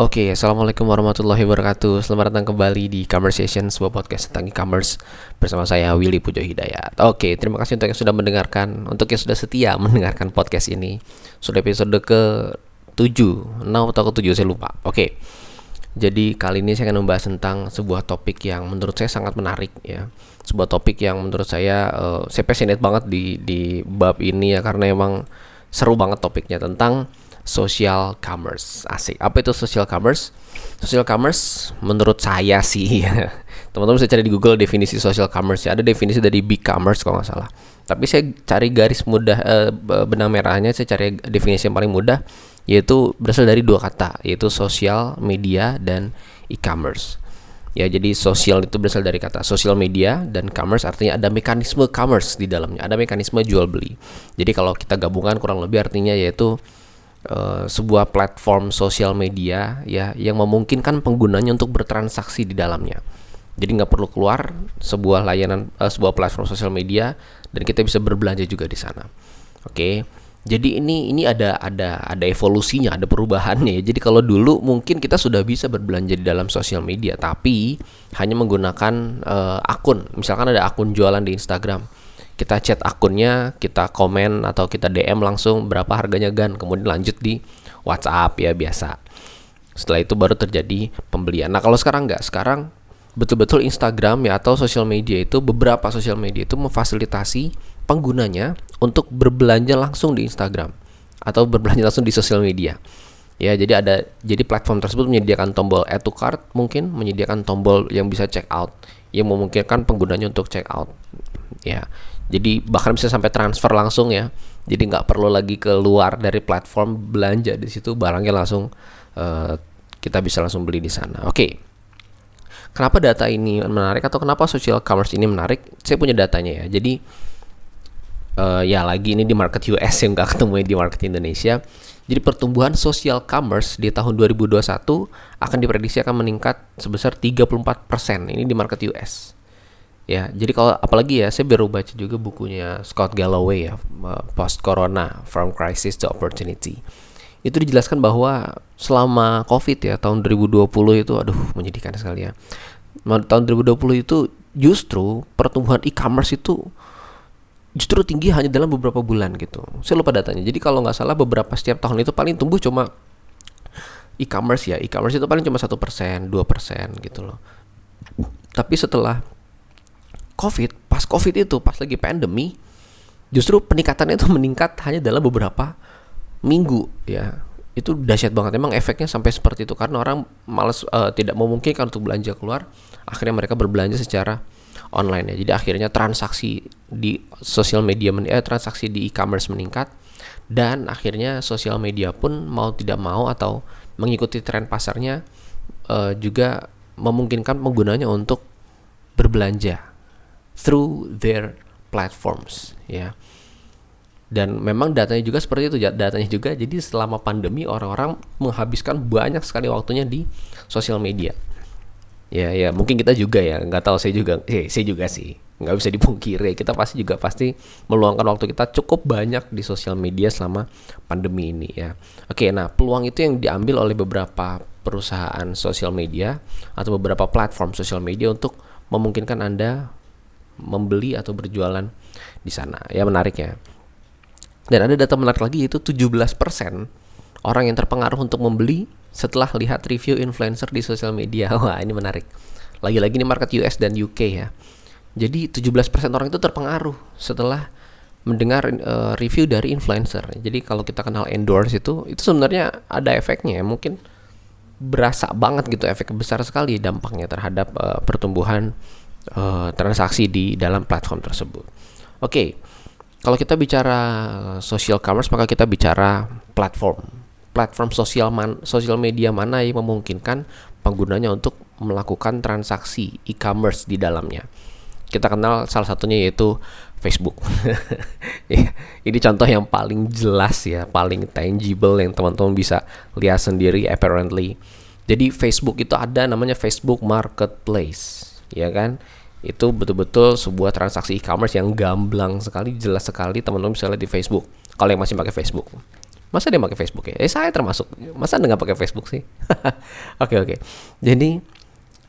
Oke, assalamualaikum warahmatullahi wabarakatuh. Selamat datang kembali di Conversation, sebuah podcast tentang e-commerce bersama saya Willy Pujo Hidayat. Oke, terima kasih untuk yang sudah mendengarkan, untuk yang sudah setia mendengarkan podcast ini. Sudah episode ke 7, 6 atau ke 7 saya lupa. Oke. Jadi kali ini saya akan membahas tentang sebuah topik yang menurut saya sangat menarik ya. Sebuah topik yang menurut saya uh, saya passionate banget di di bab ini ya karena emang seru banget topiknya tentang social commerce. Asik. Apa itu social commerce? Social commerce menurut saya sih. Teman-teman bisa cari di Google definisi social commerce ya. Ada definisi dari big commerce kalau nggak salah. Tapi saya cari garis mudah uh, benang merahnya, saya cari definisi yang paling mudah yaitu berasal dari dua kata, yaitu sosial media dan e-commerce. Ya, jadi sosial itu berasal dari kata sosial media dan commerce artinya ada mekanisme commerce di dalamnya, ada mekanisme jual beli. Jadi kalau kita gabungkan kurang lebih artinya yaitu uh, sebuah platform sosial media ya yang memungkinkan penggunanya untuk bertransaksi di dalamnya. Jadi nggak perlu keluar sebuah layanan uh, sebuah platform sosial media dan kita bisa berbelanja juga di sana. Oke. Jadi ini ini ada ada ada evolusinya, ada perubahannya ya. Jadi kalau dulu mungkin kita sudah bisa berbelanja di dalam sosial media, tapi hanya menggunakan uh, akun. Misalkan ada akun jualan di Instagram kita chat akunnya, kita komen atau kita DM langsung berapa harganya gan, kemudian lanjut di WhatsApp ya biasa. Setelah itu baru terjadi pembelian. Nah kalau sekarang nggak, sekarang betul-betul Instagram ya atau sosial media itu beberapa sosial media itu memfasilitasi penggunanya untuk berbelanja langsung di Instagram atau berbelanja langsung di sosial media. Ya, jadi ada jadi platform tersebut menyediakan tombol add to cart mungkin menyediakan tombol yang bisa check out yang memungkinkan penggunanya untuk check out. Ya. Jadi bahkan bisa sampai transfer langsung ya. Jadi nggak perlu lagi keluar dari platform belanja di situ barangnya langsung uh, kita bisa langsung beli di sana. Oke. Okay. Kenapa data ini menarik atau kenapa social commerce ini menarik? Saya punya datanya ya. Jadi uh, ya lagi ini di market US yang nggak ketemu di market Indonesia. Jadi pertumbuhan social commerce di tahun 2021 akan diprediksi akan meningkat sebesar 34% ini di market US ya jadi kalau apalagi ya saya baru baca juga bukunya Scott Galloway ya post corona from crisis to opportunity. Itu dijelaskan bahwa selama covid ya tahun 2020 itu aduh menyedihkan sekali ya. Tahun 2020 itu justru pertumbuhan e-commerce itu justru tinggi hanya dalam beberapa bulan gitu. Saya lupa datanya. Jadi kalau nggak salah beberapa setiap tahun itu paling tumbuh cuma e-commerce ya. E-commerce itu paling cuma satu persen dua persen gitu loh. Tapi setelah COVID, pas COVID itu, pas lagi pandemi, justru peningkatannya itu meningkat hanya dalam beberapa minggu ya. Itu dahsyat banget. Emang efeknya sampai seperti itu karena orang males uh, tidak memungkinkan untuk belanja keluar, akhirnya mereka berbelanja secara online ya. Jadi akhirnya transaksi di sosial media eh, transaksi di e-commerce meningkat dan akhirnya sosial media pun mau tidak mau atau mengikuti tren pasarnya uh, juga memungkinkan penggunanya untuk berbelanja through their platforms ya. Dan memang datanya juga seperti itu datanya juga jadi selama pandemi orang-orang menghabiskan banyak sekali waktunya di sosial media. Ya ya mungkin kita juga ya nggak tahu saya juga eh, saya juga sih nggak bisa dipungkiri kita pasti juga pasti meluangkan waktu kita cukup banyak di sosial media selama pandemi ini ya. Oke nah peluang itu yang diambil oleh beberapa perusahaan sosial media atau beberapa platform sosial media untuk memungkinkan anda membeli atau berjualan di sana. Ya menarik ya. Dan ada data menarik lagi yaitu 17% orang yang terpengaruh untuk membeli setelah lihat review influencer di sosial media. Wah, ini menarik. Lagi-lagi ini market US dan UK ya. Jadi 17% orang itu terpengaruh setelah mendengar uh, review dari influencer. Jadi kalau kita kenal endorse itu itu sebenarnya ada efeknya ya. Mungkin berasa banget gitu efek besar sekali dampaknya terhadap uh, pertumbuhan uh, transaksi di dalam platform tersebut. Oke, okay. kalau kita bicara social commerce maka kita bicara platform. Platform sosial man, sosial media mana yang memungkinkan penggunanya untuk melakukan transaksi e-commerce di dalamnya. Kita kenal salah satunya yaitu Facebook. Ya, ini contoh yang paling jelas ya, paling tangible yang teman-teman bisa lihat sendiri apparently. Jadi Facebook itu ada namanya Facebook Marketplace ya kan itu betul-betul sebuah transaksi e-commerce yang gamblang sekali jelas sekali teman-teman bisa lihat di Facebook kalau yang masih pakai Facebook Masa dia pakai Facebook ya? Eh saya termasuk. Masa anda nggak pakai Facebook sih? Oke oke. Jadi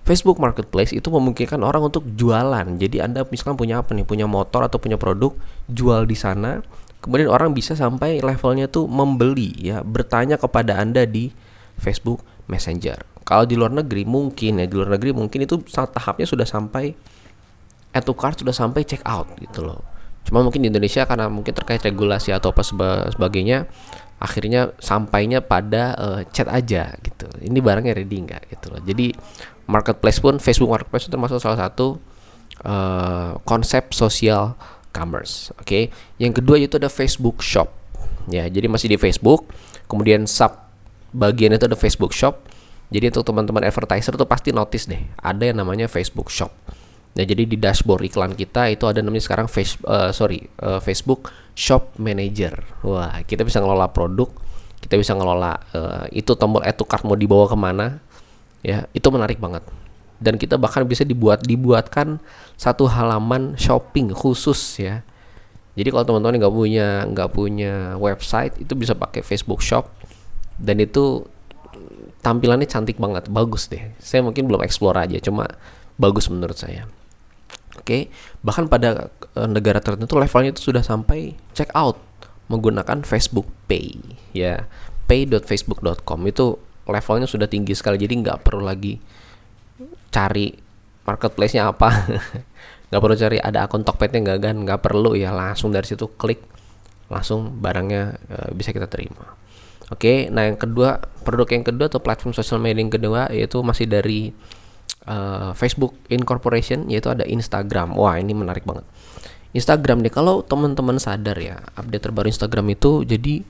Facebook Marketplace itu memungkinkan orang untuk jualan. Jadi Anda misalkan punya apa nih? Punya motor atau punya produk, jual di sana. Kemudian orang bisa sampai levelnya tuh membeli ya, bertanya kepada Anda di Facebook Messenger. Kalau di luar negeri mungkin ya, di luar negeri mungkin itu tahapnya sudah sampai add to cart sudah sampai check out gitu loh. Cuma mungkin di Indonesia karena mungkin terkait regulasi atau apa sebagainya akhirnya sampainya pada uh, chat aja gitu. Ini barangnya ready nggak gitu loh. Jadi marketplace pun Facebook marketplace itu termasuk salah satu uh, konsep sosial commerce. Oke. Okay? Yang kedua itu ada Facebook Shop. Ya, jadi masih di Facebook. Kemudian sub bagian itu ada Facebook Shop. Jadi untuk teman-teman advertiser tuh pasti notice deh, ada yang namanya Facebook Shop. Nah, jadi di dashboard iklan kita itu ada namanya sekarang face, uh, sorry, uh, Facebook Shop Manager. Wah, kita bisa ngelola produk, kita bisa ngelola uh, itu tombol add to cart mau dibawa ke mana, ya itu menarik banget. Dan kita bahkan bisa dibuat dibuatkan satu halaman shopping khusus ya. Jadi kalau teman-teman nggak punya nggak punya website itu bisa pakai Facebook Shop dan itu tampilannya cantik banget, bagus deh. Saya mungkin belum explore aja, cuma bagus menurut saya. Oke, bahkan pada uh, negara tertentu levelnya itu sudah sampai check out menggunakan Facebook Pay ya. pay.facebook.com itu levelnya sudah tinggi sekali jadi nggak perlu lagi cari marketplace-nya apa nggak perlu cari ada akun Tokped-nya nggak kan nggak perlu ya langsung dari situ klik langsung barangnya uh, bisa kita terima oke nah yang kedua produk yang kedua atau platform sosial media yang kedua yaitu masih dari uh, Facebook Incorporation yaitu ada Instagram. Wah, ini menarik banget. Instagram deh kalau teman-teman sadar ya, update terbaru Instagram itu jadi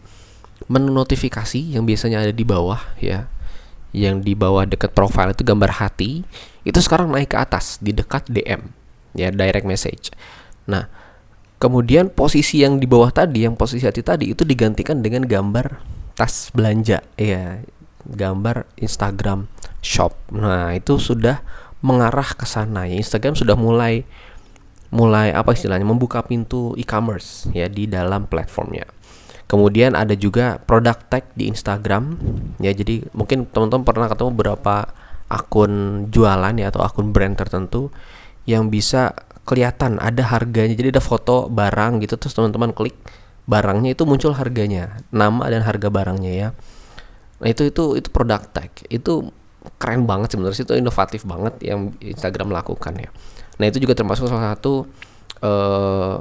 menu notifikasi yang biasanya ada di bawah ya. Yang di bawah dekat profile itu gambar hati, itu sekarang naik ke atas di dekat DM ya, direct message. Nah, kemudian posisi yang di bawah tadi, yang posisi hati tadi itu digantikan dengan gambar tas belanja ya, gambar Instagram shop. Nah, itu sudah mengarah ke sana ya. Instagram sudah mulai mulai apa istilahnya membuka pintu e-commerce ya di dalam platformnya. Kemudian ada juga product tag di Instagram ya. Jadi mungkin teman-teman pernah ketemu beberapa akun jualan ya atau akun brand tertentu yang bisa kelihatan ada harganya. Jadi ada foto barang gitu terus teman-teman klik barangnya itu muncul harganya, nama dan harga barangnya ya. Nah, itu itu itu product tag. Itu keren banget sebenarnya itu inovatif banget yang Instagram lakukan ya. Nah itu juga termasuk salah satu uh,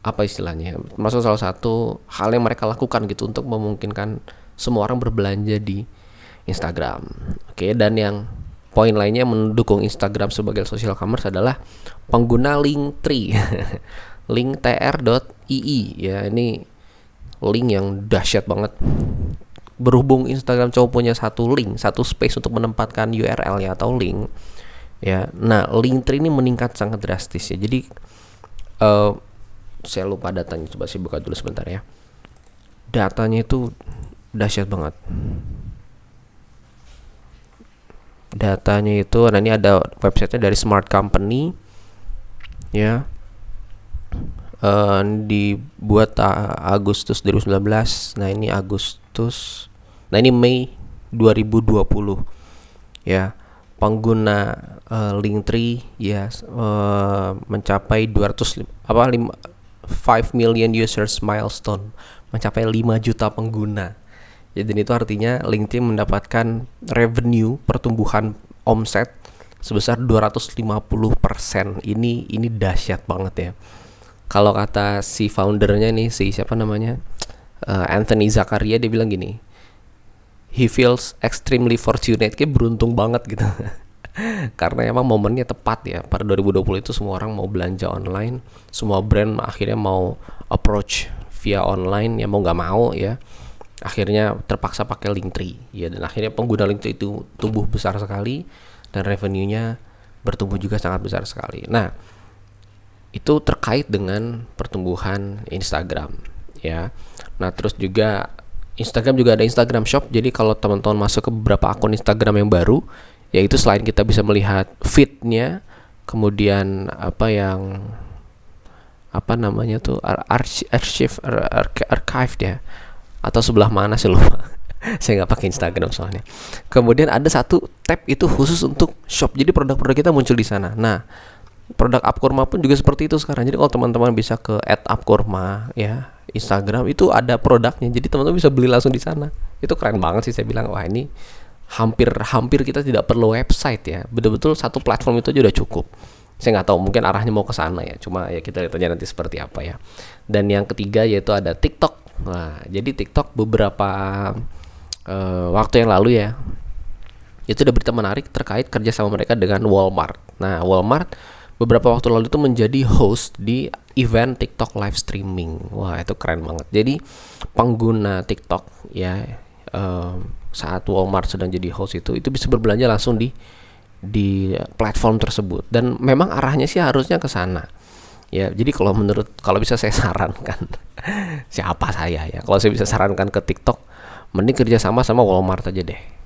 apa istilahnya, termasuk salah satu hal yang mereka lakukan gitu untuk memungkinkan semua orang berbelanja di Instagram. Oke dan yang poin lainnya mendukung Instagram sebagai social commerce adalah pengguna link tree, link tr.ii ya ini link yang dahsyat banget berhubung Instagram cowok punya satu link, satu space untuk menempatkan URL ya atau link, ya. Nah, link tree ini meningkat sangat drastis ya. Jadi uh, saya lupa datanya, coba saya buka dulu sebentar ya. Datanya itu dahsyat banget. Datanya itu, nah ini ada websitenya dari Smart Company, ya. Uh, dibuat uh, Agustus 2019. Nah ini Agustus Nah, ini Mei 2020 ya. Pengguna uh, Linktree ya uh, mencapai 200 apa 5 5 million users milestone, mencapai 5 juta pengguna. Ya, dan itu artinya LinkedIn mendapatkan revenue pertumbuhan omset sebesar 250%. Ini ini dahsyat banget ya. Kalau kata si foundernya nih si siapa namanya? Uh, Anthony Zakaria dia bilang gini, he feels extremely fortunate. Kayak beruntung banget gitu. Karena emang momennya tepat ya. Pada 2020 itu semua orang mau belanja online semua brand akhirnya mau approach via online ya mau nggak mau ya. Akhirnya terpaksa pakai Linktree. Ya dan akhirnya pengguna Linktree itu tumbuh besar sekali dan revenue-nya bertumbuh juga sangat besar sekali. Nah itu terkait dengan pertumbuhan Instagram ya. Nah terus juga Instagram juga ada Instagram Shop. Jadi kalau teman-teman masuk ke beberapa akun Instagram yang baru, yaitu selain kita bisa melihat feednya, kemudian apa yang apa namanya tuh archive archive ya atau sebelah mana sih lupa. Saya nggak pakai Instagram soalnya. Kemudian ada satu tab itu khusus untuk shop. Jadi produk-produk kita muncul di sana. Nah produk Upkurma pun juga seperti itu sekarang. Jadi kalau teman-teman bisa ke @upkurma ya Instagram itu ada produknya. Jadi teman-teman bisa beli langsung di sana. Itu keren banget sih saya bilang wah ini hampir hampir kita tidak perlu website ya. Betul-betul satu platform itu sudah cukup. Saya nggak tahu mungkin arahnya mau ke sana ya. Cuma ya kita lihat aja nanti seperti apa ya. Dan yang ketiga yaitu ada TikTok. Nah jadi TikTok beberapa uh, waktu yang lalu ya itu ada berita menarik terkait kerja sama mereka dengan Walmart. Nah Walmart beberapa waktu lalu itu menjadi host di event TikTok live streaming. Wah, itu keren banget. Jadi pengguna TikTok ya um, saat Walmart sedang jadi host itu itu bisa berbelanja langsung di di platform tersebut dan memang arahnya sih harusnya ke sana. Ya, jadi kalau menurut kalau bisa saya sarankan siapa saya ya. Kalau saya bisa sarankan ke TikTok mending kerja sama sama Walmart aja deh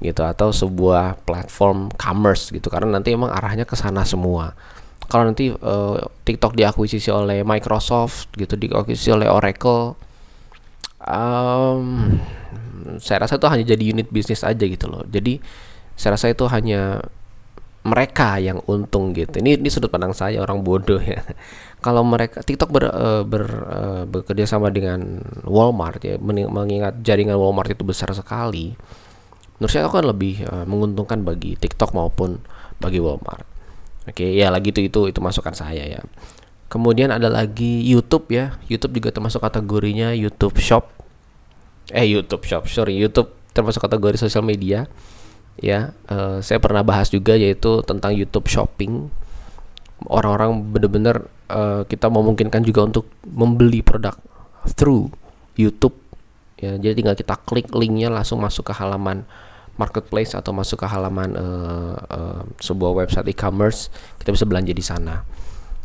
gitu atau sebuah platform commerce gitu. Karena nanti emang arahnya ke sana semua. Kalau nanti uh, TikTok diakuisisi oleh Microsoft gitu diakuisisi oleh Oracle um, saya rasa itu hanya jadi unit bisnis aja gitu loh. Jadi saya rasa itu hanya mereka yang untung gitu. Ini ini sudut pandang saya orang bodoh ya. Kalau mereka TikTok ber, uh, ber uh, bekerja sama dengan Walmart ya mengingat jaringan Walmart itu besar sekali menurut saya itu kan lebih uh, menguntungkan bagi TikTok maupun bagi Walmart. Oke, ya lagi itu itu itu masukan saya ya. Kemudian ada lagi YouTube ya. YouTube juga termasuk kategorinya YouTube Shop. Eh YouTube Shop, sorry YouTube termasuk kategori sosial media. Ya, uh, saya pernah bahas juga yaitu tentang YouTube Shopping. Orang-orang benar-benar uh, kita memungkinkan juga untuk membeli produk through YouTube. Ya, jadi tinggal kita klik linknya langsung masuk ke halaman marketplace atau masuk ke halaman uh, uh, sebuah website e-commerce kita bisa belanja di sana.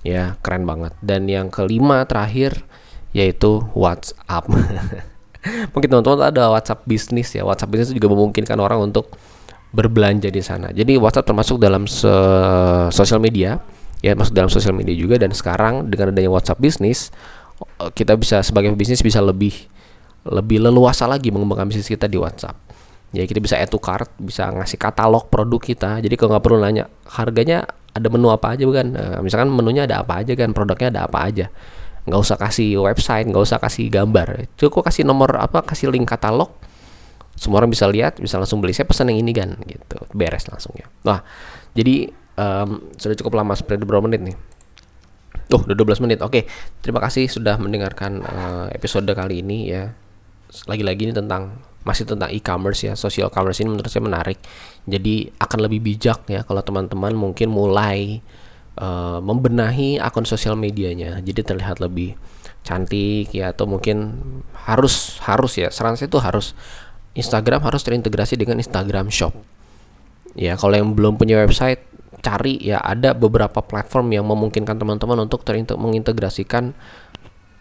Ya keren banget. Dan yang kelima terakhir yaitu WhatsApp. Mungkin teman-teman ada WhatsApp bisnis ya. WhatsApp bisnis juga memungkinkan orang untuk berbelanja di sana. Jadi WhatsApp termasuk dalam sosial media. Ya masuk dalam sosial media juga. Dan sekarang dengan adanya WhatsApp bisnis eh, kita bisa sebagai bisnis bisa lebih lebih leluasa lagi mengembangkan bisnis kita di WhatsApp ya kita bisa add to cart bisa ngasih katalog produk kita. Jadi kalau nggak perlu nanya harganya ada menu apa aja bukan? Nah, misalkan menunya ada apa aja kan? Produknya ada apa aja. Nggak usah kasih website nggak usah kasih gambar. Cukup kasih nomor apa kasih link katalog. Semua orang bisa lihat bisa langsung beli. Saya pesan yang ini kan? Gitu. Beres langsung ya. Nah jadi um, sudah cukup lama seperti beberapa menit nih? Tuh, udah 12 menit. Oke, terima kasih sudah mendengarkan uh, episode kali ini ya. Lagi-lagi ini tentang masih tentang e-commerce ya. Social commerce ini menurut saya menarik. Jadi akan lebih bijak ya kalau teman-teman mungkin mulai uh, membenahi akun sosial medianya. Jadi terlihat lebih cantik ya atau mungkin harus harus ya saran saya itu harus Instagram harus terintegrasi dengan Instagram Shop. Ya kalau yang belum punya website cari ya ada beberapa platform yang memungkinkan teman-teman untuk mengintegrasikan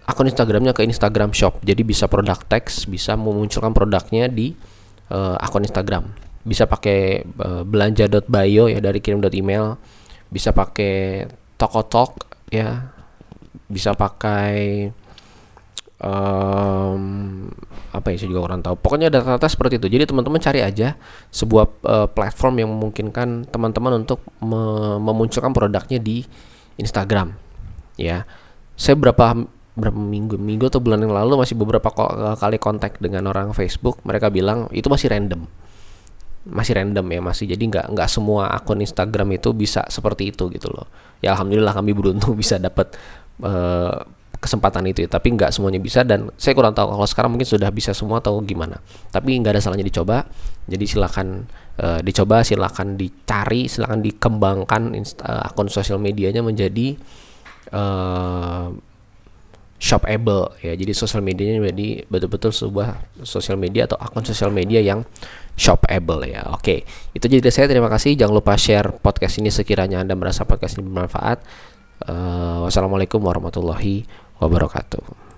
akun Instagramnya ke Instagram Shop. Jadi bisa produk teks, bisa memunculkan produknya di uh, akun Instagram. Bisa pakai uh, belanja.bio ya dari kirim.email, bisa pakai Tokotalk ya, bisa pakai um, apa ya saya juga orang tahu. Pokoknya data-data seperti itu. Jadi teman-teman cari aja sebuah uh, platform yang memungkinkan teman-teman untuk me memunculkan produknya di Instagram. Ya, saya berapa berapa minggu minggu atau bulan yang lalu masih beberapa kali kontak dengan orang Facebook mereka bilang itu masih random. Masih random ya masih jadi nggak nggak semua akun Instagram itu bisa seperti itu gitu loh. Ya alhamdulillah kami beruntung bisa dapat uh, kesempatan itu ya tapi nggak semuanya bisa dan saya kurang tahu kalau sekarang mungkin sudah bisa semua atau gimana. Tapi nggak ada salahnya dicoba jadi silakan uh, dicoba silakan dicari silakan dikembangkan uh, akun sosial medianya menjadi uh, shopable ya. Jadi sosial medianya menjadi betul-betul sebuah sosial media atau akun sosial media yang shopable ya. Oke itu jadi saya. Terima kasih. Jangan lupa share podcast ini sekiranya anda merasa podcast ini bermanfaat. Uh, wassalamualaikum warahmatullahi wabarakatuh